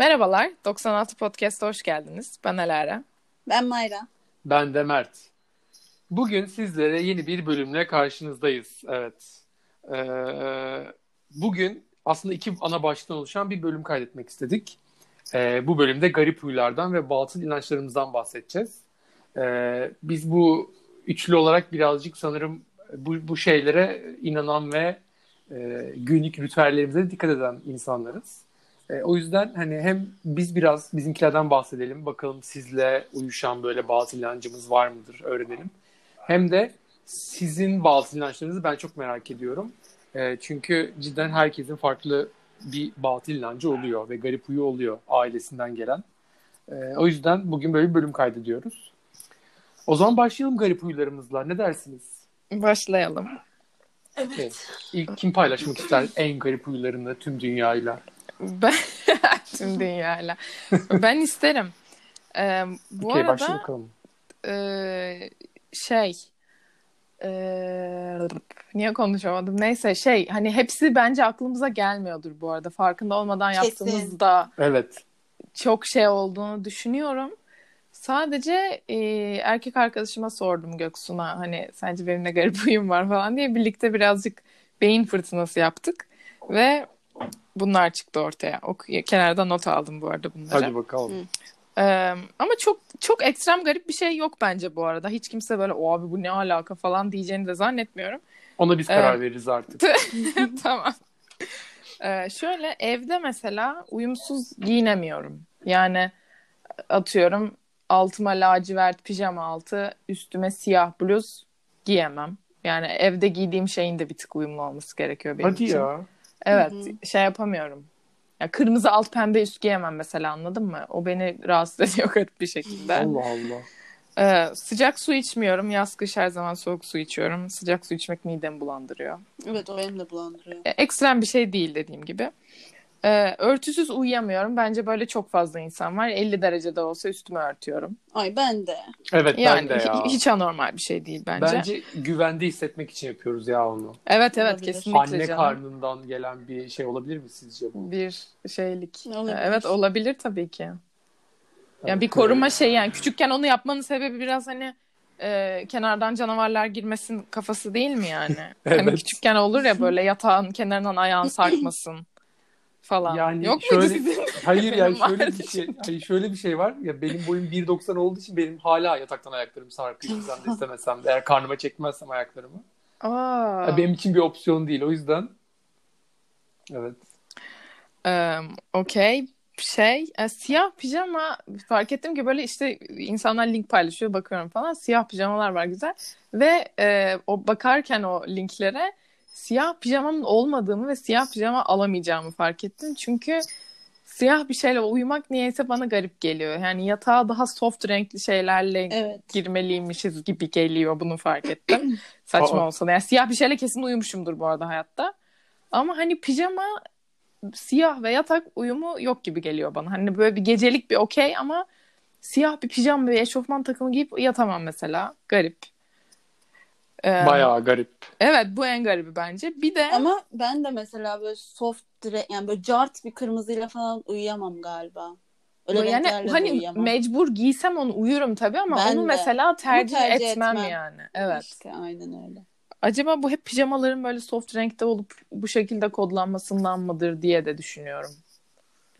Merhabalar, 96 Podcast'a hoş geldiniz. Ben Alara. Ben Mayra. Ben de Mert. Bugün sizlere yeni bir bölümle karşınızdayız. Evet. Ee, bugün aslında iki ana başlıktan oluşan bir bölüm kaydetmek istedik. Ee, bu bölümde garip huylardan ve batıl inançlarımızdan bahsedeceğiz. Ee, biz bu üçlü olarak birazcık sanırım bu, bu şeylere inanan ve e, günlük ritüellerimize dikkat eden insanlarız. E, o yüzden hani hem biz biraz bizimkilerden bahsedelim. Bakalım sizle uyuşan böyle batıl inancımız var mıdır öğrenelim. Hem de sizin batıl inançlarınızı ben çok merak ediyorum. E, çünkü cidden herkesin farklı bir batıl inancı oluyor ve garip huyu oluyor ailesinden gelen. E, o yüzden bugün böyle bir bölüm kaydediyoruz. O zaman başlayalım garip huylarımızla. Ne dersiniz? Başlayalım. Evet. Okay. İlk kim paylaşmak ister en garip huylarını tüm dünyayla? Ben tüm dünyayla. ben isterim. Ee, bu okay, arada başla bakalım. e, şey e, niye konuşamadım? Neyse şey hani hepsi bence aklımıza gelmiyordur bu arada. Farkında olmadan Kesin. yaptığımızda Evet. çok şey olduğunu düşünüyorum. Sadece e, erkek arkadaşıma sordum Göksu'na hani sence benim ne garip huyum var falan diye birlikte birazcık beyin fırtınası yaptık ve bunlar çıktı ortaya. O, kenarda not aldım bu arada bunları. Hadi bakalım. Ee, ama çok çok ekstrem garip bir şey yok bence bu arada. Hiç kimse böyle o abi bu ne alaka falan diyeceğini de zannetmiyorum. Ona biz karar Evet. veririz artık. tamam. Ee, şöyle evde mesela uyumsuz giyinemiyorum. Yani atıyorum altıma lacivert pijama altı, üstüme siyah bluz giyemem. Yani evde giydiğim şeyin de bir tık uyumlu olması gerekiyor benim Hadi için. ya. Evet, Hı şey yapamıyorum. Ya kırmızı alt pembe üst giyemem mesela anladın mı? O beni rahatsız ediyor garip bir şekilde. Allah Allah. Ee, sıcak su içmiyorum. Yaz kış her zaman soğuk su içiyorum. Sıcak su içmek midemi bulandırıyor. Evet o benim de bulandırıyor. E, ekstrem bir şey değil dediğim gibi. Ee, örtüsüz uyuyamıyorum. Bence böyle çok fazla insan var. 50 derecede olsa üstümü örtüyorum. Ay ben de. Evet Yani ben de ya. hi- hiç anormal bir şey değil bence. Bence güvende hissetmek için yapıyoruz ya onu. Evet evet Olabilir. kesinlikle Anne canım. karnından gelen bir şey olabilir mi sizce bu? Bir şeylik. Olabilir. Evet olabilir tabii ki. Yani Evet, bir koruma şey yani küçükken onu yapmanın sebebi biraz hani e, kenardan canavarlar girmesin kafası değil mi yani? Hani Evet. küçükken olur ya böyle yatağın kenarından ayağın sarkmasın falan. Yani Yok şöyle- muydu sizin? Hayır yani şöyle bir şey, hayır şöyle bir şey var. Ya benim boyum 1.90 olduğu için benim hala yataktan ayaklarım sarkıyor istemesem de istemesem de. Eğer karnıma çekmezsem ayaklarımı. Aa. Ya benim için bir opsiyon değil. O yüzden evet. Ee, Okey. Şey, e, siyah pijama fark ettim ki böyle işte insanlar link paylaşıyor bakıyorum falan. Siyah pijamalar var güzel. Ve e, o bakarken o linklere siyah pijamamın olmadığımı ve siyah pijama alamayacağımı fark ettim. Çünkü siyah bir şeyle uyumak niyeyse bana garip geliyor. Yani yatağa daha soft renkli şeylerle Evet. girmeliymişiz gibi geliyor bunu fark ettim. Saçma olsa da. Yani siyah bir şeyle kesin uyumuşumdur bu arada hayatta. Ama hani pijama siyah ve yatak uyumu yok gibi geliyor bana. Hani böyle bir gecelik bir okey ama siyah bir pijama ve eşofman takımı giyip yatamam mesela. Garip. Ee, Bayağı garip. Evet bu en garibi bence. Bir de Ama ben de mesela böyle soft renk yani böyle cart bir kırmızıyla falan uyuyamam galiba. Öyle yani hani uyuyamam. mecbur giysem onu uyurum tabii ama Ben onu de. mesela tercih, tercih etmem, etmem. yani. Evet. İşte aynen öyle. Acaba bu hep pijamaların böyle soft renkte olup bu şekilde kodlanmasından mıdır diye de düşünüyorum.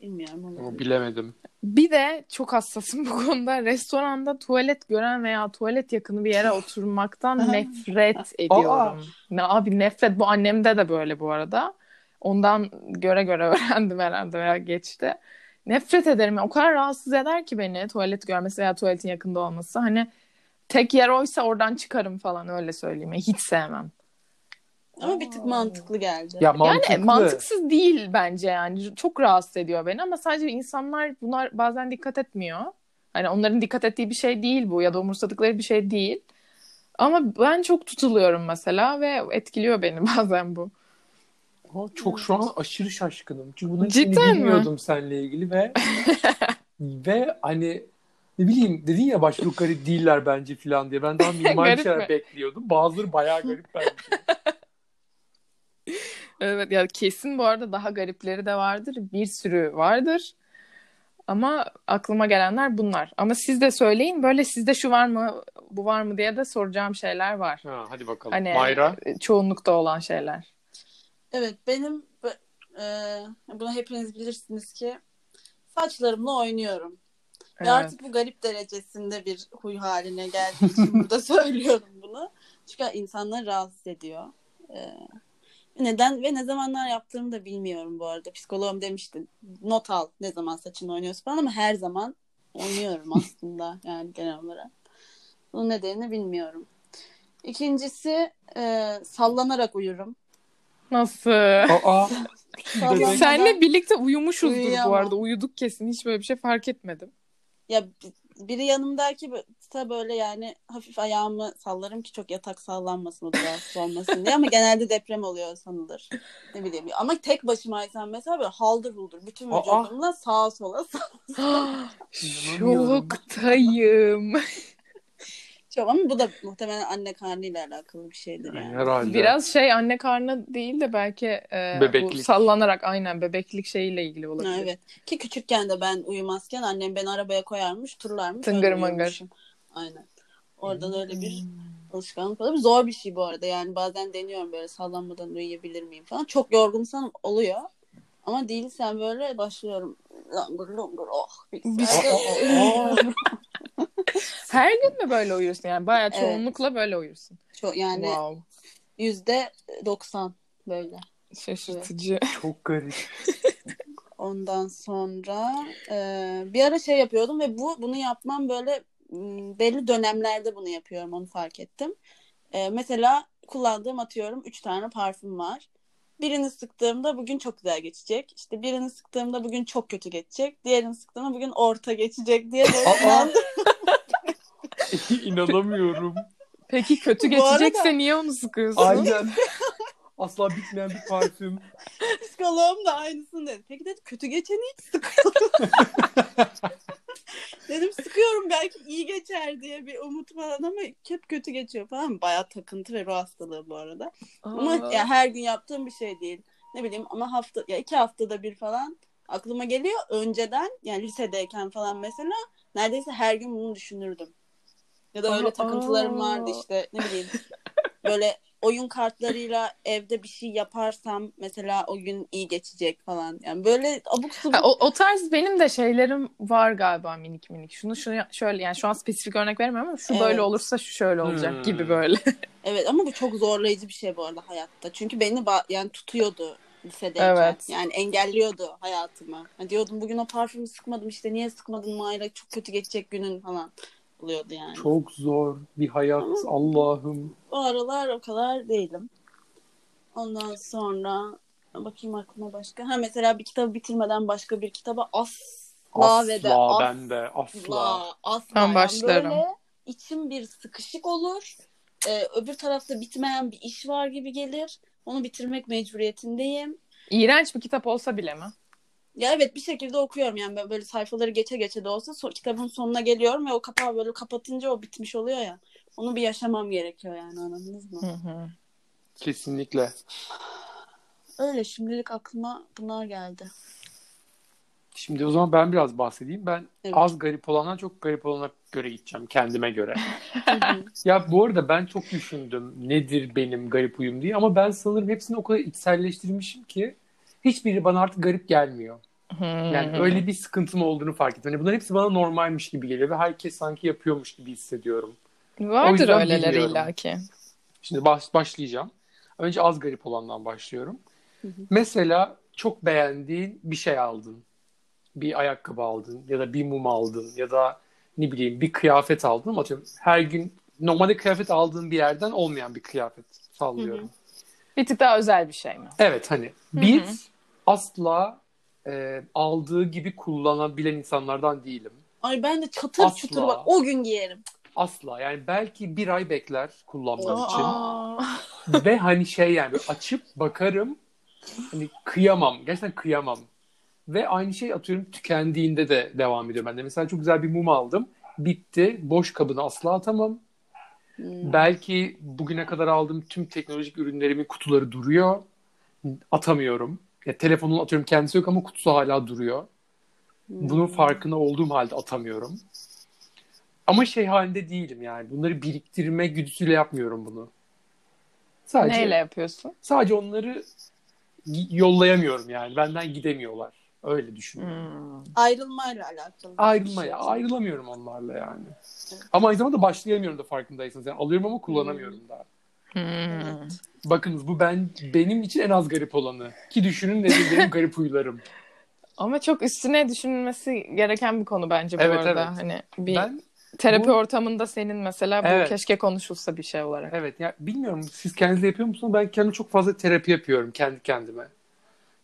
Bilmiyorum olabilir. bilemedim. Bir de çok hassasım bu konuda. Restoranda tuvalet gören veya tuvalet yakını bir yere oturmaktan nefret ediyorum. Ne abi nefret bu annemde de böyle bu arada. Ondan göre göre öğrendim herhalde veya geçti. Nefret ederim. O kadar rahatsız eder ki beni tuvalet görmesi veya tuvaletin yakında olması. Hani tek yer oysa oradan çıkarım falan öyle söyleyeyim. Hiç sevmem. Ama bir tık mantıklı geldi. Ya mantıklı. Yani mantıksız değil bence yani. Çok rahatsız ediyor beni ama sadece insanlar bunlar bazen dikkat etmiyor. Hani onların dikkat ettiği bir şey değil bu ya da umursadıkları bir şey değil. Ama ben çok tutuluyorum mesela ve etkiliyor beni bazen bu. Aa, çok şu an aşırı şaşkınım. Çünkü bunun Cidden Cidden mi? bilmiyordum seninle ilgili ve ve hani ne bileyim dedin ya başlık garip değiller bence filan diye. Ben daha minimal şeyler mi? bekliyordum. Bazıları bayağı garip bence. Evet ya kesin bu arada daha garipleri de vardır. Bir sürü vardır. Ama aklıma gelenler bunlar. Ama siz de söyleyin böyle sizde şu var mı bu var mı diye de soracağım şeyler var. Ha, hadi bakalım. Hani Mayra. çoğunlukta olan şeyler. Evet benim e, bunu hepiniz bilirsiniz ki saçlarımla oynuyorum. Ve Evet. artık bu garip derecesinde bir huy haline geldiği için burada söylüyorum bunu. Çünkü insanları rahatsız ediyor. Ee, neden ve ne zamanlar yaptığımı da bilmiyorum bu arada. Psikoloğum demişti not al ne zaman saçını oynuyorsun falan ama her zaman oynuyorum aslında yani genel olarak. Bunun nedenini bilmiyorum. İkincisi e, sallanarak uyurum. Nasıl? Aa, Senle birlikte uyumuşuzdur bu Uyuyamam. arada. Uyuduk kesin. Hiç böyle bir şey fark etmedim. Ya biri yanımdaki da böyle yani hafif ayağımı sallarım ki çok yatak sallanmasın o da rahatsız olmasın diye ama genelde deprem oluyor sanılır. Ne bileyim ama tek başımaysam mesela böyle haldır huldur bütün vücudumla sağa sola sağ- İnanamıyorum. Şoktayım. Çok ama bu da muhtemelen anne karnıyla alakalı bir şeydir yani. Herhalde. Biraz şey anne karnı değil de belki e, bu Bebeklik. sallanarak aynen bebeklik şeyiyle ilgili olabilir. Ha, evet. Ki küçükken de ben uyumazken annem beni arabaya koyarmış, turlarmış. Tıngır uyumuşum. Aynen. Oradan öyle bir alışkanlık olabilir. Zor bir şey bu arada. Yani bazen deniyorum böyle sallanmadan uyuyabilir miyim falan. Çok yorgunsam oluyor. Ama değilsen böyle başlıyorum. Langur lungur oh. Bir. Aa, Her gün mü böyle uyursun yani? Bayağı Evet. çoğunlukla böyle uyursun. Çok yani Wow. yüzde doksan böyle. Şaşırtıcı. çok garip. Ondan sonra e, bir ara şey yapıyordum ve bu bunu yapmam böyle belli dönemlerde bunu yapıyorum onu fark ettim. E, mesela kullandığım atıyorum 3 tane parfüm var. Birini sıktığımda bugün çok güzel geçecek. İşte birini sıktığımda bugün çok kötü geçecek. Diğerini sıktığımda bugün orta geçecek diye böyle. İnanamıyorum. Peki kötü Bu arada- geçecekse niye onu sıkıyorsun? Aynen. Asla bitmeyen bir parfüm. Psikoloğum da aynısını dedi. Peki dedi kötü geçeni hiç sıkıyorum. Dedim sıkıyorum belki iyi geçer diye bir umut falan ama hep kötü geçiyor falan. Bayağı takıntı ve ruh hastalığı bu arada. Ama Aa. ya her gün yaptığım bir şey değil. Ne bileyim ama hafta ya iki haftada bir falan aklıma geliyor. Önceden yani lisedeyken falan mesela neredeyse her gün bunu düşünürdüm. Ya da öyle Aa. takıntılarım vardı işte ne bileyim. Böyle oyun kartlarıyla evde bir şey yaparsam mesela o gün iyi geçecek falan. Yani böyle abuk subuk. Ha, o, o tarz benim de şeylerim var galiba minik minik. Şunu şunu şöyle yani şu an spesifik örnek vermiyorum ama şu Evet. böyle olursa şu şöyle olacak Hmm. gibi böyle. Evet ama bu çok zorlayıcı bir şey bu arada hayatta. Çünkü beni ba- yani tutuyordu lisedeyken. Evet. Yani engelliyordu hayatımı. Yani diyordum bugün o parfümü sıkmadım işte niye sıkmadın Mayra çok kötü geçecek günün falan oluyordu yani. Çok zor bir hayat. Allah'ım. Bu aralar o kadar değilim. Ondan sonra bakayım aklıma başka. Ha mesela bir kitabı bitirmeden başka bir kitaba asla, ve de Asla asla ben de asla. asla. Ben Yani başlarım. Böyle içim bir sıkışık olur. Ee, öbür tarafta bitmeyen bir iş var gibi gelir. Onu bitirmek mecburiyetindeyim. İğrenç bir kitap olsa bile mi? Ya evet bir şekilde okuyorum yani Ben böyle sayfaları geçe geçe de olsa so- kitabın sonuna geliyorum ve o kapağı böyle kapatınca o bitmiş oluyor ya. Onu bir yaşamam gerekiyor yani anladınız mı? Hı hı. Kesinlikle. Öyle şimdilik aklıma bunlar geldi. Şimdi o zaman ben biraz bahsedeyim. Ben Evet. az garip olandan çok garip olana göre gideceğim kendime göre. Hı hı. ya bu arada ben çok düşündüm nedir benim garip uyum diye ama ben sanırım hepsini o kadar içselleştirmişim ki hiçbiri bana artık garip gelmiyor. Yani öyle bir sıkıntım olduğunu fark ettim. Yani bunların hepsi bana normalmiş gibi geliyor ve herkes sanki yapıyormuş gibi hissediyorum. O Vardır yüzden öyleleri illaki. Şimdi baş, başlayacağım. Önce az garip olandan başlıyorum. Hı hı. Mesela çok beğendiğin bir şey aldın. Bir ayakkabı aldın ya da bir mum aldın ya da ne bileyim bir kıyafet aldın. Atıyorum her gün normalde kıyafet aldığın bir yerden olmayan bir kıyafet sallıyorum. Bir tık daha özel bir şey mi? Evet hani bir hı. asla e, aldığı gibi kullanabilen insanlardan değilim. Ay ben de çatır Asla. çutur bak o gün giyerim. Asla yani belki bir ay bekler kullanmam için. Ve hani şey yani açıp bakarım hani kıyamam. Gerçekten kıyamam. Ve aynı şey atıyorum tükendiğinde de devam ediyor bende. Mesela çok güzel bir mum aldım. Bitti. Boş kabını asla atamam. Hmm. Belki bugüne kadar aldığım tüm teknolojik ürünlerimin kutuları duruyor. Atamıyorum. Ya telefonun atıyorum kendisi yok ama kutusu hala duruyor. Bunun farkına olduğum halde atamıyorum. Ama şey halinde değilim yani. Bunları biriktirme güdüsüyle yapmıyorum bunu. Sadece, Neyle yapıyorsun? Sadece onları yollayamıyorum yani. Benden gidemiyorlar. Öyle düşünüyorum. Hmm. Ayrılmayla alakalı. Ayrılmaya, şey. ayrılamıyorum onlarla yani. Evet. Ama aynı zamanda başlayamıyorum da farkındaysanız. Yani alıyorum ama kullanamıyorum da. Hmm. Evet. Bakınız bu ben benim için en az garip olanı. Ki düşünün nedir benim garip huylarım. Ama çok üstüne düşünülmesi gereken bir konu bence bu Evet, arada. evet. Hani bir Ben terapi bu- ortamında senin mesela bu Evet. keşke konuşulsa bir şey olarak. evet ya bilmiyorum siz kendiniz yapıyor musunuz? Ben kendim çok fazla terapi yapıyorum kendi kendime.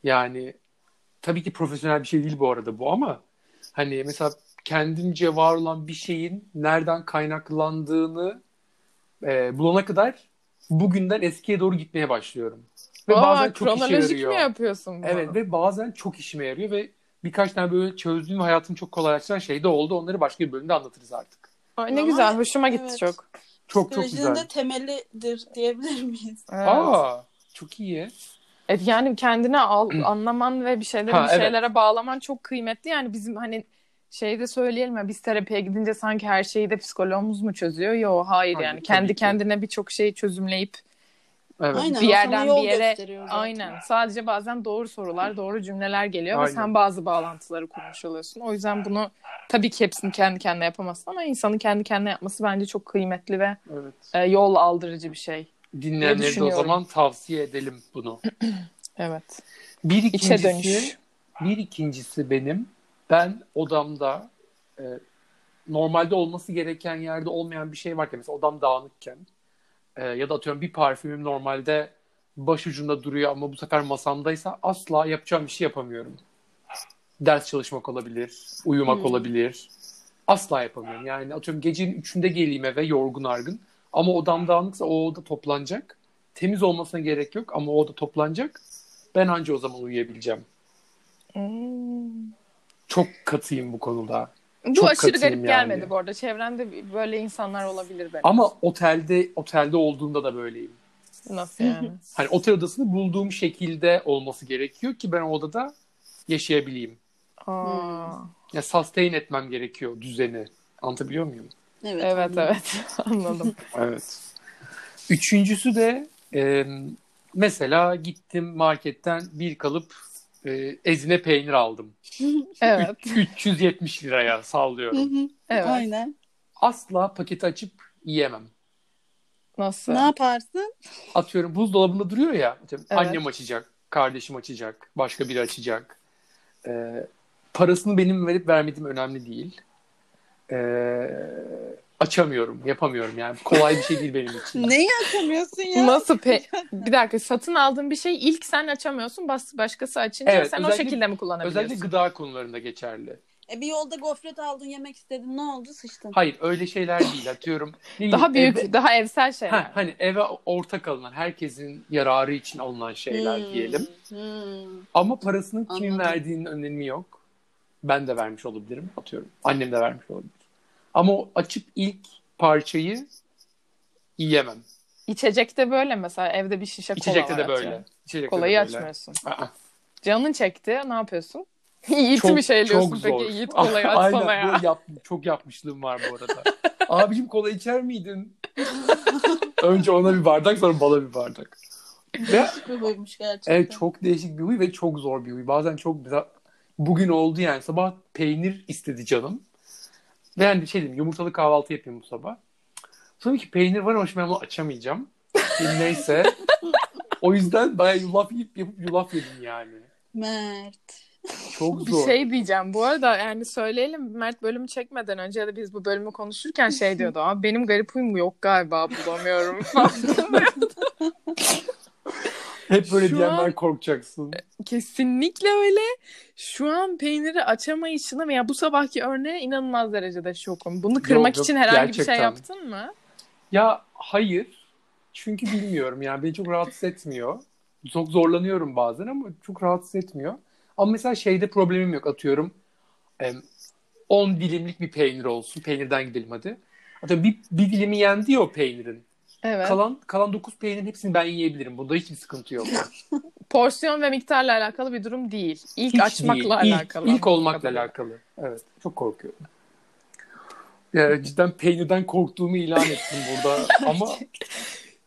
Yani tabii ki profesyonel bir şey değil bu arada bu ama hani mesela kendimce var olan bir şeyin nereden kaynaklandığını e, bulana kadar bugünden eskiye doğru gitmeye başlıyorum. Ve Aa, bazen çok işe kronolojik yarıyor. mi yapıyorsun bunu? Evet ve bazen çok işime yarıyor ve birkaç tane böyle çözdüğüm hayatımı çok kolaylaştıran şey de oldu. Onları başka bir bölümde anlatırız artık. Ay, ne Ama- güzel, hoşuma gitti Evet. çok. Çok çok Psikolojinin güzel. de temelidir diyebilir miyiz? Evet. Aa, çok iyi. Evet, yani kendine al, anlaman ve bir şeyleri Ha, bir evet. şeylere bağlaman çok kıymetli. Yani bizim hani şeyde söyleyelim ya biz terapiye gidince sanki her şeyi de psikologumuz mu çözüyor? Yo hayır Hayır, yani kendi ki. kendine birçok şeyi çözümleyip Evet. Aynen, bir yerden bir yere aynen sadece bazen doğru sorular, doğru cümleler geliyor ve Aynen. sen bazı bağlantıları kurmuş oluyorsun. O yüzden bunu tabii ki hepsini kendi kendine yapamazsın ama insanın kendi kendine yapması bence çok kıymetli ve Evet. e, yol aldırıcı bir şey. Dinleyenlere de o zaman tavsiye edelim bunu. Evet. Bir İçe ikincisi, dönüş. bir ikincisi benim. Ben odamda e, normalde olması gereken yerde olmayan bir şey varken mesela odam dağınıkken e, ya da atıyorum bir parfümüm normalde başucunda duruyor ama bu sefer masamdaysa asla yapacağım bir şey yapamıyorum. Ders çalışmak olabilir, uyumak Hmm. olabilir. Asla yapamıyorum. Yani atıyorum gecenin üçünde geleyim eve yorgun argın ama odam dağınıksa o oda toplanacak. Temiz olmasına gerek yok ama o oda toplanacak. Ben anca o zaman uyuyabileceğim. Hmm. Çok katıyım bu konuda. Bu Çok aşırı garip yani. gelmedi bu arada. Çevrende böyle insanlar olabilir benim. Ama otelde otelde olduğunda da böyleyim. Nasıl yani? Hani otel odasını bulduğum şekilde olması gerekiyor ki ben o odada yaşayabileyim. Aa. Ya sustain etmem gerekiyor düzeni. Anlatabiliyor muyum? Evet. Evet anladım. evet anladım. Evet. Üçüncüsü de e, mesela gittim marketten bir kalıp e, ezine peynir aldım. Evet Üç- 370 liraya sallıyorum. hı, evet. Aynen. Asla paketi açıp yiyemem. Nasıl? Ne yaparsın? Atıyorum buzdolabında duruyor ya. atıyorum Evet. Annem açacak, kardeşim açacak, başka biri açacak. Ee, parasını benim verip vermediğim önemli değil. Ee, açamıyorum, yapamıyorum yani. Kolay bir şey değil benim için. Neyi açamıyorsun ya? Nasıl pe bir dakika satın aldığın bir şey ilk sen açamıyorsun bas başkası açınca Evet, sen o şekilde mi kullanabiliyorsun? Özellikle gıda konularında geçerli. E bir yolda gofret aldın yemek istedin ne oldu sıçtın. Hayır öyle şeyler değil. Atıyorum. ne Daha büyük, eve- daha evsel şeyler. Ha, hani eve ortak alınan, herkesin yararı için alınan şeyler Hmm, diyelim. hmm. Ama parasının kimin Anladım. verdiğinin önemi yok. Ben de vermiş olabilirim atıyorum. Annem de vermiş olabilir. Ama o açıp ilk parçayı yiyemem. İçecekte böyle mesela evde bir şişe kola İçecekte var de böyle. atıyorum. İçecekte Kolayı de böyle. açmıyorsun. Aa, Canın çekti ne yapıyorsun? Yiğit mi şeyliyorsun peki? Yiğit kolayı açsana Aynen, ya. bu yap, çok yapmışlığım var bu arada. Abicim kola içer miydin? Önce ona bir bardak sonra bana bir bardak. Ve Bir huymuş gerçekten. Evet çok değişik bir huy ve çok zor bir huy. Bazen çok mesela bugün oldu yani sabah peynir istedi canım. Yani şey dedim yumurtalı kahvaltı yapayım bu sabah. Sonra ki peynir var ama şimdi ben bunu açamayacağım. Neyse. o yüzden bayağı yulaf yiyip yapıp yulaf yedim yani. Mert. Çok Bir zor. şey diyeceğim. Bu arada yani söyleyelim Mert bölümü çekmeden önce ya da biz bu bölümü konuşurken şey diyordu. Abi benim garip huyum yok galiba bulamıyorum. Hep böyle Şu diyenler an- korkacaksın. Kesinlikle öyle. Şu an peyniri açamayışını veya bu sabahki örneğe inanılmaz derecede şokum. Bunu kırmak yok, için herhangi bir gerçekten. şey yaptın mı? Ya hayır. Çünkü bilmiyorum yani beni çok rahatsız etmiyor. Çok zorlanıyorum bazen ama çok rahatsız etmiyor. Ama mesela şeyde problemim yok atıyorum. em, 10 dilimlik bir peynir olsun. Peynirden gidelim hadi. Atıyorum bir, bir dilimi yendi ya o peynirin. Evet. Kalan kalan 9 peynirin hepsini ben yiyebilirim. Bunda hiçbir sıkıntı yok. porsiyon ve miktarla alakalı bir durum değil. İlk Hiç açmakla değil. İlk- alakalı. İlk, olmakla Kadarıyla. alakalı. Evet. Çok korkuyorum. Ya, cidden peynirden korktuğumu ilan ettim burada ama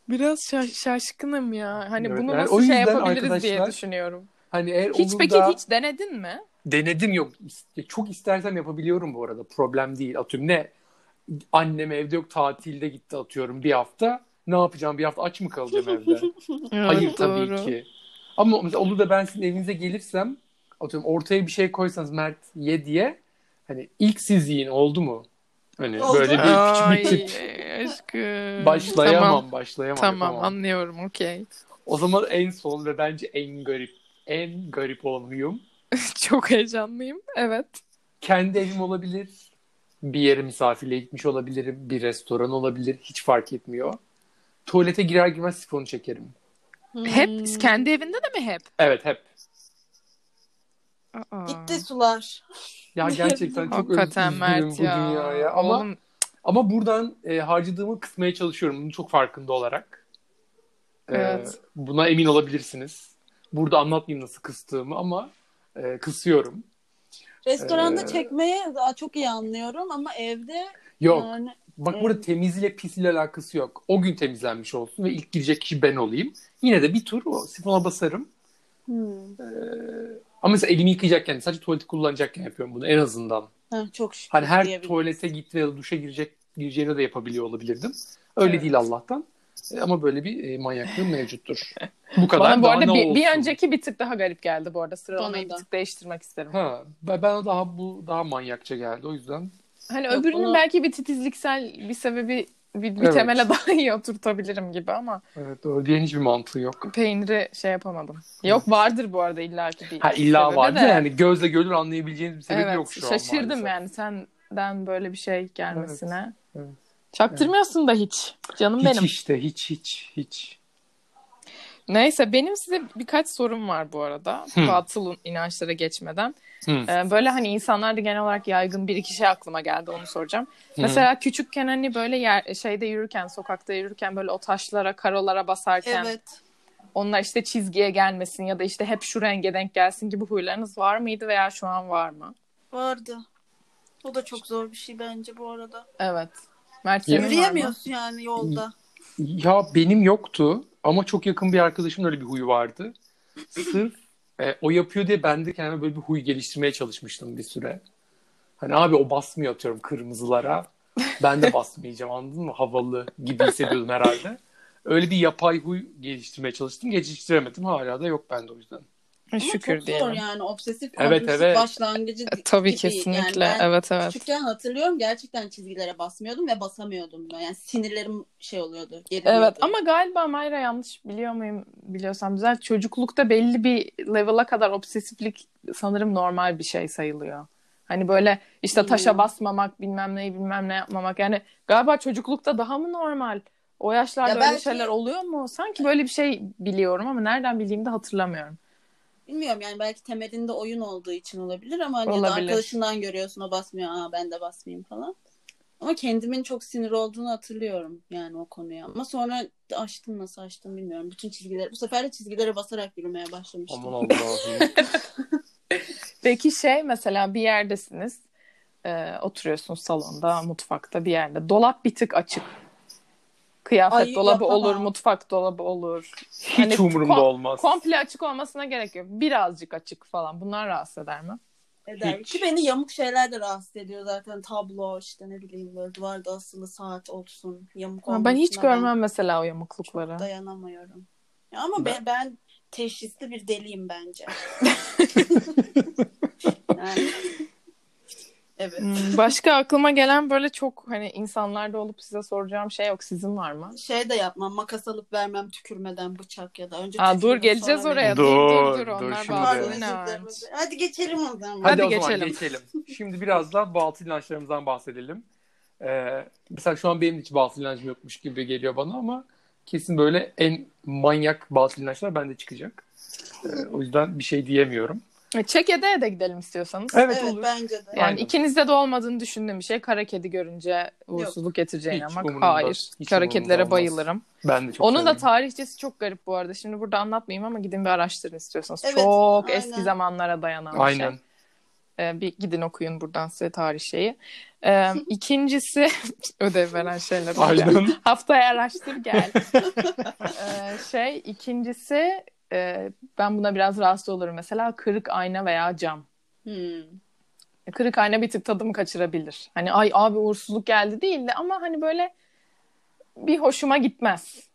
Biraz şaş- şaşkınım ya. Hani Evet, bunu yani nasıl şey yapabiliriz diye düşünüyorum. hani eğer Hiç peki da hiç denedin mi? denedim yok. Çok istersem yapabiliyorum bu arada. Problem değil. Atıyorum ne annem evde yok tatilde gitti atıyorum bir hafta. Ne yapacağım bir hafta aç mı kalacağım evde? Hayır tabii doğru. ki. Ama mesela olur da ben sizin evinize gelirsem atıyorum ortaya bir şey koysanız Mert ye diye hani ilk siz yiyin oldu mu? Hani Oldu. böyle bir küçük Ay bir tip aşkım. başlayamam Tamam, başlayamam. tamam yapamam. anlıyorum okey. O zaman en son ve bence en garip en garip olan huyum Çok heyecanlıyım. Evet. kendi evim olabilir. Bir yere misafirliğe gitmiş olabilirim. Bir restoran olabilir. Hiç fark etmiyor. Tuvalete girer girmez sifonu çekerim. Hep Hmm. kendi evinde de mi hep? Evet hep. Aa. Gitti sular. Ya gerçekten çok Hakikaten Mert bu ya. dünyaya. Ama Oğlum, Ama buradan e, harcadığımı kısmaya çalışıyorum. Bunun çok farkında olarak. E, Evet. Buna emin olabilirsiniz. Burada anlatmayayım nasıl kıstığımı ama e, kısıyorum. Restoranda Ee, çekmeye daha çok iyi anlıyorum ama evde Yok. yani Bak Evet. burada temizle pisle alakası yok. O gün temizlenmiş olsun ve ilk girecek kişi ben olayım. Yine de bir tur o sifona basarım. hmm. Ama mesela elimi yıkayacakken sadece tuvaleti kullanacakken yapıyorum bunu en azından. Heh, çok şükür Hani her tuvalete git ve duşa girecek gireceğine de yapabiliyor olabilirdim. Öyle Evet. değil Allah'tan. E, Ama böyle bir e, manyaklığım mevcuttur. Bu kadar Bana bu arada bir, olsun? bir önceki bir tık daha garip geldi bu arada. Sıralamayı bir tık değiştirmek isterim. Ha, ben ben daha bu daha manyakça geldi o yüzden. Hani Yok, öbürünün onu- belki bir titizliksel bir sebebi bir, bir Evet. temele daha iyi oturtabilirim gibi ama Evet öyle diyen hiçbir mantığı yok. peyniri şey yapamadım. Yok vardır bu arada illaki bir Ha illa sebebi vardı de. yani gözle görülür anlayabileceğiniz bir sebebi evet, yok şu an şaşırdım maalesef. yani senden böyle bir şey gelmesine. Evet, evet. Çaktırmıyorsun da hiç. Canım Hiç benim. işte hiç hiç hiç. Neyse benim size birkaç sorum var bu arada. Hı. Batıl inançlara geçmeden. Hı. Ee, böyle hani insanlarda genel olarak yaygın bir iki şey aklıma geldi onu soracağım. Mesela küçükken hani böyle yer, şeyde yürürken, sokakta yürürken böyle o taşlara, karolara basarken Evet. onlar işte çizgiye gelmesin ya da işte hep şu renge denk gelsin gibi huylarınız var mıydı veya şu an var mı? Vardı. O da çok zor bir şey bence bu arada. Evet. Mert senin var mı? Yürüyemiyorsun yani yolda. Ya benim yoktu ama çok yakın bir arkadaşımın öyle bir huyu vardı. Sırf e, o yapıyor diye ben de kendime böyle bir huy geliştirmeye çalışmıştım bir süre. Hani abi o basmıyor atıyorum kırmızılara. Ben de basmayacağım anladın mı? Havalı gibi hissediyordum herhalde. Öyle bir yapay huy geliştirmeye çalıştım. Geliştiremedim. Hala da yok bende o yüzden. Ama Şükür çok diyelim. zor yani obsesif Evet, kompulsif evet. başlangıcı E, Tabii gibi. kesinlikle. Yani evet evet. küçükken hatırlıyorum gerçekten çizgilere basmıyordum ve basamıyordum. da. Yani sinirlerim şey oluyordu. geriliyordu. Evet ama galiba Mayra yanlış biliyor muyum biliyorsam güzel çocuklukta belli bir level'a kadar obsesiflik sanırım normal bir şey sayılıyor. Hani böyle işte taşa Bilmiyorum. basmamak bilmem neyi bilmem ne yapmamak yani galiba çocuklukta daha mı normal? O yaşlarda Ya öyle belki- şeyler oluyor mu? Sanki böyle bir şey biliyorum ama nereden bildiğimi de hatırlamıyorum. Bilmiyorum yani belki temelinde oyun olduğu için olabilir ama hani Olabilir. arkadaşından görüyorsun o basmıyor aa ben de basmayayım falan. Ama kendimin çok sinir olduğunu hatırlıyorum yani o konuya. Ama sonra açtım nasıl açtım bilmiyorum. Bütün çizgileri bu sefer de çizgilere basarak yürümeye başlamıştım. Aman Allah'ım. Peki şey mesela bir yerdesiniz e, oturuyorsunuz salonda mutfakta bir yerde dolap bir tık açık. Kıyafet Ay, dolabı yapamam. olur, mutfak dolabı olur. Hiç Hani umurumda kom- olmaz. Komple açık olmasına gerek yok. Birazcık açık falan. Bunlar rahatsız eder mi? Eder. Hiç. Ki beni yamuk şeyler de rahatsız ediyor zaten. Tablo işte ne bileyim böyle duvarda asılı saat olsun. Yamuk Ha, ben hiç görmem mesela o yamuklukları. dayanamıyorum. Ya ama ben, ben teşhisli bir deliyim bence. yani, evet. Hmm, Başka aklıma gelen böyle çok hani insanlarda olup size soracağım şey yok. Sizin var mı? Şey de yapmam. Makas alıp vermem tükürmeden bıçak ya da. Önce Aa, dur geleceğiz sonra oraya. Dur dur Dur, dur. dur, Onlar şimdi. bağlı. Hadi geçelim o zaman. Hadi, Hadi o zaman geçelim. geçelim. Şimdi biraz da batıl inançlarımızdan bahsedelim. Ee, mesela şu an benim hiç batıl inancım yokmuş gibi geliyor bana ama kesin böyle en manyak batıl inançlar bende çıkacak. Ee, o yüzden bir şey diyemiyorum. E, Çekede'ye de gidelim istiyorsanız. Evet, Evet olur. bence de. Yani Aynen. ikinizde de olmadığını düşündüğüm bir şey kara kedi görünce uğursuzluk getireceğine ama hayır. Hiç kara kedilere olmaz. bayılırım. Ben de çok Onun da severim. tarihçesi çok garip bu arada. Şimdi burada anlatmayayım ama gidin bir araştırın istiyorsanız. Evet, çok aynen. eski zamanlara dayanan bir Aynen. şey. Ee, bir gidin okuyun buradan size tarih şeyi. Ee, ikincisi ödev veren şeyler. Aynen. Haftaya araştır gel. Ee, şey ikincisi e, ben buna biraz rahatsız olurum. Mesela kırık ayna veya cam. Hmm. Kırık ayna bir tık tadımı kaçırabilir. Hani ay abi uğursuzluk geldi değil de ama hani böyle bir hoşuma gitmez.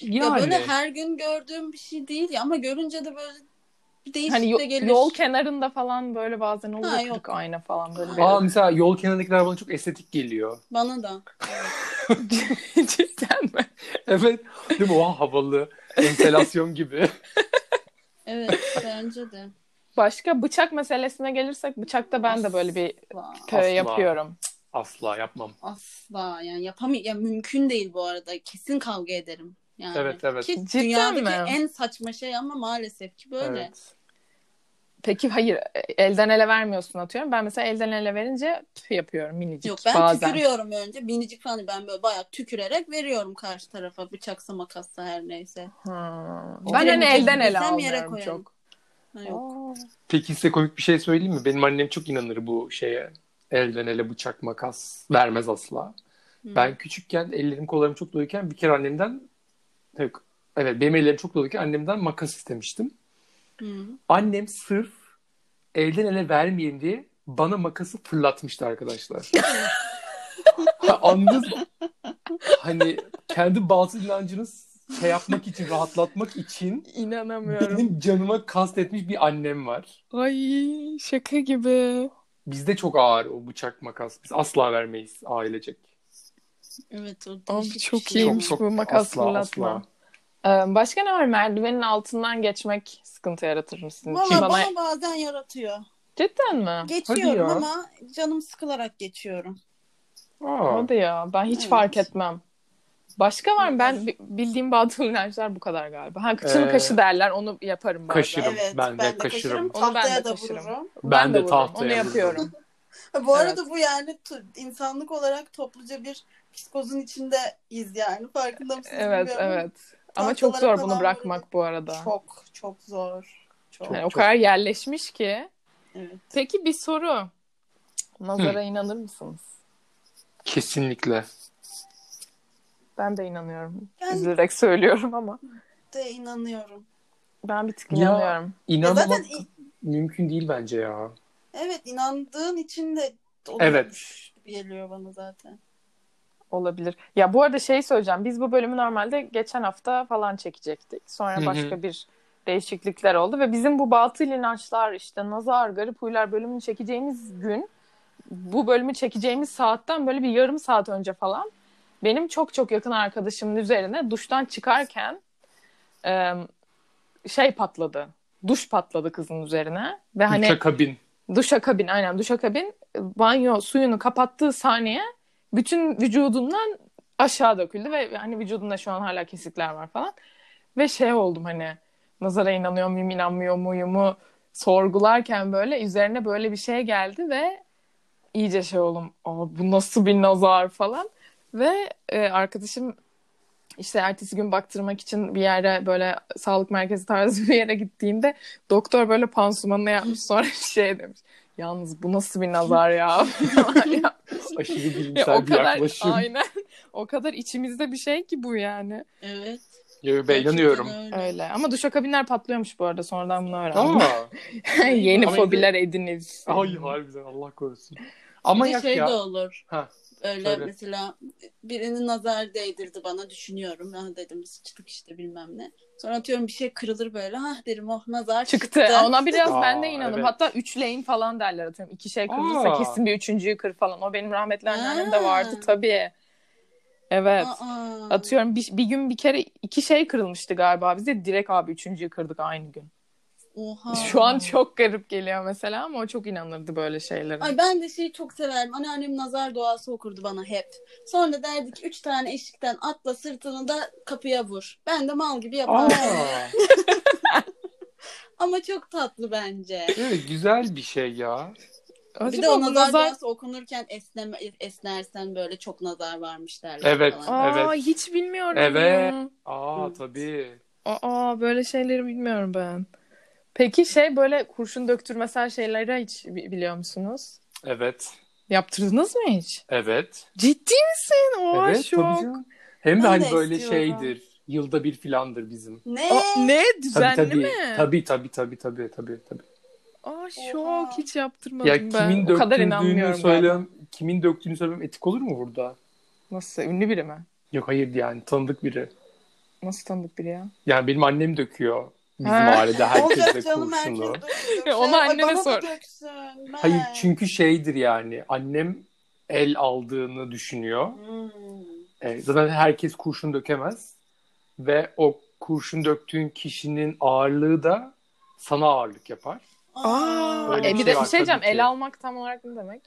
Ya Yani. böyle her gün gördüğüm bir şey değil ya ama görünce de böyle değişik Hani de gelir. yol kenarında falan böyle bazen oluyor Ha, yok. ayna falan böyle. Aa mesela yol kenarındakiler bana çok estetik geliyor. Bana da. Cidden mi? Evet. Değil mi? Oha havalı. Entelasyon gibi. Evet bence de. Başka bıçak meselesine gelirsek bıçakta ben de böyle bir Asla. köy Asla. yapıyorum. Asla yapmam. Asla yani yapamay ya mümkün değil bu arada. Kesin kavga ederim. Yani. Evet, evet. Ki Cidden dünyadaki mi? en saçma şey ama maalesef ki böyle. Evet. Peki hayır elden ele vermiyorsun atıyorum. Ben mesela elden ele verince püf yapıyorum minicik Yok ben bazen. tükürüyorum önce. Minicik falan ben böyle bayağı tükürerek veriyorum karşı tarafa. Bıçaksa makassa her neyse. Ha. O Ben hani elden ele almıyorum çok. Ha, yok. Peki size komik bir şey söyleyeyim mi? Benim annem çok inanır bu şeye. Elden ele bıçak makas vermez asla. Hmm. Ben küçükken ellerim kollarım çok doluyken bir kere annemden yok. Evet benim ellerim çok doluyken annemden makas istemiştim. Hı. Annem sırf elden ele vermeyeyim diye bana makası fırlatmıştı arkadaşlar. Ha? Hani kendi batıl inancını şey yapmak için, rahatlatmak için İnanamıyorum. benim canıma kastetmiş bir annem var. Ay şaka gibi. Bizde çok ağır o bıçak makas. Biz asla vermeyiz ailecek. Evet o Abi çok şey. iyiymiş Çok, bu çok makas asla, fırlatma. asla. Ee, başka ne var? Merdivenin altından geçmek sıkıntı yaratır mısın? Valla bana... bana bazen yaratıyor. Cidden mi? Geçiyorum ama canım sıkılarak geçiyorum. Aa, Hadi ya. Ben hiç Evet. fark etmem. Başka var mı? Ben Evet. bi- bildiğim batıl inançlar bu kadar galiba. Ha kıçını Ee, kaşı derler. Onu yaparım bazen. kaşırım. Evet ben de ben de kaşırım. kaşırım. Onu ben de kaşırım. vururum. Ben, de vururum. tahtaya Onu yapıyorum. Bu Evet. arada bu yani insanlık olarak topluca bir psikozun içindeyiz yani. Farkında mısınız evet bilmiyorum. evet. Ama Tahtalara çok zor bunu bırakmak bu arada. Çok çok zor. Çok. Çok. Yani o kadar yerleşmiş ki. Evet. Peki bir soru. Nazara inanır mısınız? Kesinlikle. Ben de inanıyorum. Ben- Üzülerek söylüyorum ama. De inanıyorum. Ben bir tık Ya- inanıyorum. Ya İnanmamak zaten i- mümkün değil bence ya. evet inandığın için de Evet. geliyor bana zaten. Olabilir. Ya bu arada şey söyleyeceğim. Biz bu bölümü normalde geçen hafta falan çekecektik. Sonra başka bir değişiklikler oldu ve bizim bu batıl inançlar işte nazar, garip huylar bölümünü çekeceğimiz gün bu bölümü çekeceğimiz saatten böyle bir yarım saat önce falan benim çok çok yakın arkadaşımın üzerine duştan çıkarken e, şey patladı. Duş patladı kızın üzerine ve hani Hani... kabin. Duşakabin aynen duşakabin banyo suyunu kapattığı saniye bütün vücudundan aşağı döküldü ve hani vücudunda şu an hala kesikler var falan. Ve şey oldum hani nazara inanıyor muyum inanmıyor muyumu sorgularken böyle üzerine böyle bir şey geldi ve iyice şey. Aa, bu nasıl bir nazar falan. Ve e, arkadaşım işte ertesi gün baktırmak için bir yere böyle sağlık merkezi tarzı bir yere gittiğinde doktor böyle pansumanını yapmış sonra şey demiş. Yalnız bu nasıl bir nazar ya? Aşırı Ya bilimsel o bir kadar yaklaşım. aynen. O kadar içimizde bir şey ki bu yani. Evet. Yo, ben inanıyorum. öyle. Öyle. Ama duşakabinler patlıyormuş bu arada. Sonradan bunu öğrendim. Aa. Yeni Ama fobiler ediniz. Ay harbiden Allah korusun. Ama bir de şey ya. de olur. Ha, Öyle söyle. mesela birinin nazar değdirdi bana düşünüyorum. Ha dedim sıçtık işte bilmem ne. Sonra atıyorum bir şey kırılır böyle. Ha derim oh nazar çıktı. Çıktı. Ona biraz Aa, ben de inanırım. evet. Hatta üçleyin falan derler atıyorum. İki şey kırılırsa Aa. kesin bir üçüncüyü kır falan. O benim rahmetli anneannemde Ha. vardı tabii. Evet. Aa. Atıyorum bir, bir gün bir kere iki şey kırılmıştı galiba bize. Direkt abi üçüncüyü kırdık aynı gün. Oha. Şu an çok garip geliyor mesela ama o çok inanırdı böyle şeylere. Ay ben de şeyi çok severim. Anneannem nazar duası okurdu bana hep. Sonra derdi ki üç tane eşikten atla sırtını da kapıya vur. Ben de mal gibi yapardım. Aa. Ama çok tatlı bence. Evet güzel bir şey ya. Acaba bir de o bu nazar duası okunurken esneme, esnersen böyle çok nazar varmış derler Evet. falan. Aa Evet. hiç bilmiyorum. Evet. bunu. Aa tabii. Aa böyle şeyleri bilmiyorum ben. Peki şey böyle kurşun döktürmesel şeyleri hiç bi- biliyor musunuz? Evet. Yaptırdınız mı hiç? Evet. Ciddi misin? Oha evet şok. tabii canım. Hem de Ben hani de böyle istiyorum. şeydir. Yılda bir filandır bizim. Ne? Aa, ne? Tabii Düzenli tabii. mi? Tabii tabii tabii tabii tabii tabii. Aa şok Oha. hiç yaptırmadım Ya ben. kimin o kadar inanmıyorum söylemem, galiba. kimin döktüğünü söylemem etik olur mu burada? Nasıl? Ünlü biri mi? Yok hayır yani tanıdık biri. Nasıl tanıdık biri ya? Yani benim annem döküyor. Bizim Ha. ailede herkes de. Ya onu Ay, annene sor. Hayır çünkü şeydir yani annem el aldığını düşünüyor. Hmm. E, zaten herkes kurşun dökemez. Ve o kurşun döktüğün kişinin ağırlığı da sana ağırlık yapar. Aa, Öyle e, bir bir şey de bir şey diyeceğim. ki. El almak tam olarak ne demek?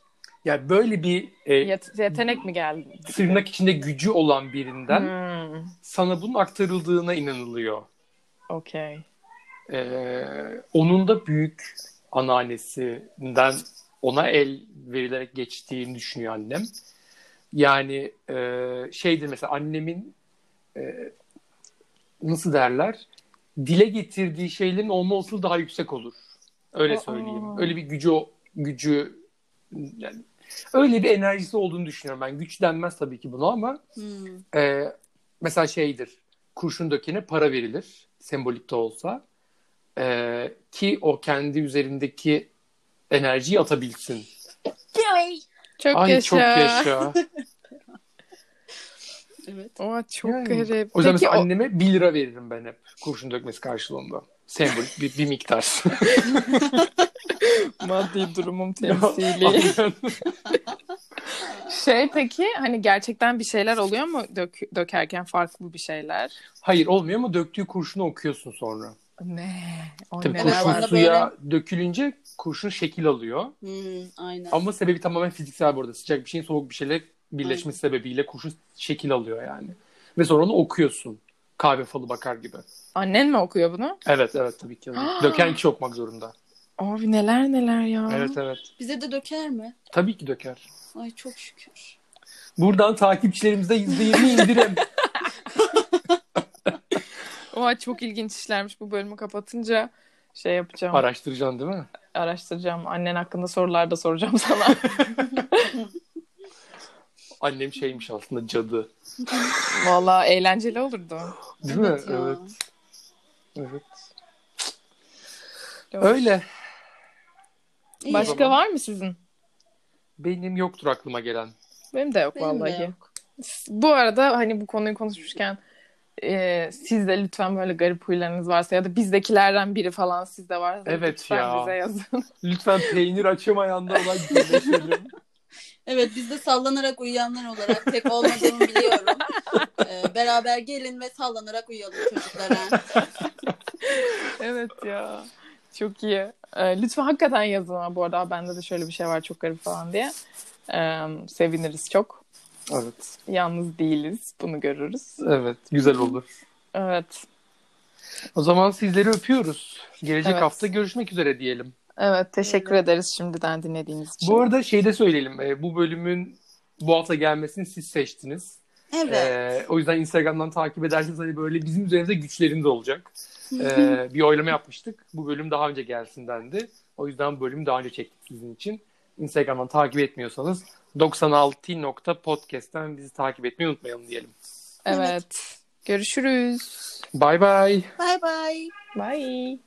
Yani böyle bir e, Yet- yetenek mi geldi? tırnak içinde gücü olan birinden Hmm, sana bunun aktarıldığına inanılıyor. Okey. Ee, onun da büyük anneannesinden ona el verilerek geçtiğini düşünüyor annem. Yani e, şeydir mesela annemin e, nasıl derler dile getirdiği şeylerin olma olasılığı daha yüksek olur. Öyle Aa. söyleyeyim. Öyle bir gücü gücü yani öyle bir enerjisi olduğunu düşünüyorum ben. Güç denmez tabii ki buna ama Hmm. ee, mesela şeydir. Kurşun dökene para verilir. Sembolik de olsa. Ee, ki o kendi üzerindeki enerjiyi atabilsin. Çok Ay yaşa. çok yaşa. Evet. Oha çok Yani. garip. O yüzden Peki mesela o- anneme 1 lira veririm ben hep. Kurşun dökmesi karşılığında. Sembolik bir, bir miktar. maddi durumum temsili. Şey peki hani gerçekten bir şeyler oluyor mu dök- dökerken farklı bir şeyler? Hayır olmuyor ama döktüğü kurşunu okuyorsun sonra. Ne? O Tabii kurşun var? suya dökülünce kurşun şekil alıyor. Hmm, aynen. Ama sebebi tamamen fiziksel bu arada. Sıcak bir şeyin soğuk bir şeyle birleşmesi sebebiyle kurşun şekil alıyor yani. Ve sonra onu okuyorsun. Kahve falı bakar gibi. Annen mi okuyor bunu? Evet evet tabii ki. Döken kişi okumak zorunda. Abi neler neler ya. Evet evet. Bize de döker mi? Tabii ki döker. Ay çok şükür. Buradan takipçilerimize %20 indirim. Oha çok ilginç işlermiş bu bölümü kapatınca şey yapacağım. Araştıracaksın değil mi? Araştıracağım. Annen hakkında sorular da soracağım sana. Annem şeymiş aslında cadı. Vallahi eğlenceli olurdu. Değil Evet mi? ya. Evet. Evet. Öyle. İyi. Başka var mı sizin? Benim yoktur aklıma gelen. Benim de yok Benim de vallahi. yok. Bu arada hani bu konuyu konuşmuşken e, siz de lütfen böyle garip huylarınız varsa ya da bizdekilerden biri falan sizde varsa Evet lütfen ya. bize yazın. Lütfen peynir açamayanlar olan birleşelim. Evet biz de sallanarak uyuyanlar olarak tek olmadığımı biliyorum. Ee, beraber gelin ve sallanarak uyuyalım çocuklara. evet ya. Çok iyi. E, lütfen hakikaten yazın ama bu arada bende de şöyle bir şey var çok garip falan diye. E, seviniriz çok. Evet. Yalnız değiliz. Bunu görürüz. Evet. Güzel olur. Evet. O zaman sizleri öpüyoruz. Gelecek Evet. hafta görüşmek üzere diyelim. Evet. Teşekkür ederiz şimdiden dinlediğiniz için. Bu arada şey de söyleyelim. e, Bu bölümün bu hafta gelmesini siz seçtiniz. Evet. E, o yüzden Instagram'dan takip ederseniz hani böyle bizim üzerimizde güçleriniz olacak. E, bir oylama yapmıştık. Bu bölüm daha önce gelsin dendi. O yüzden bölümü daha önce çektik sizin için. Instagram'dan takip etmiyorsanız 96.podcast'ten bizi takip etmeyi unutmayalım diyelim. Evet. Görüşürüz. Bye bye. Bye bye. Bye.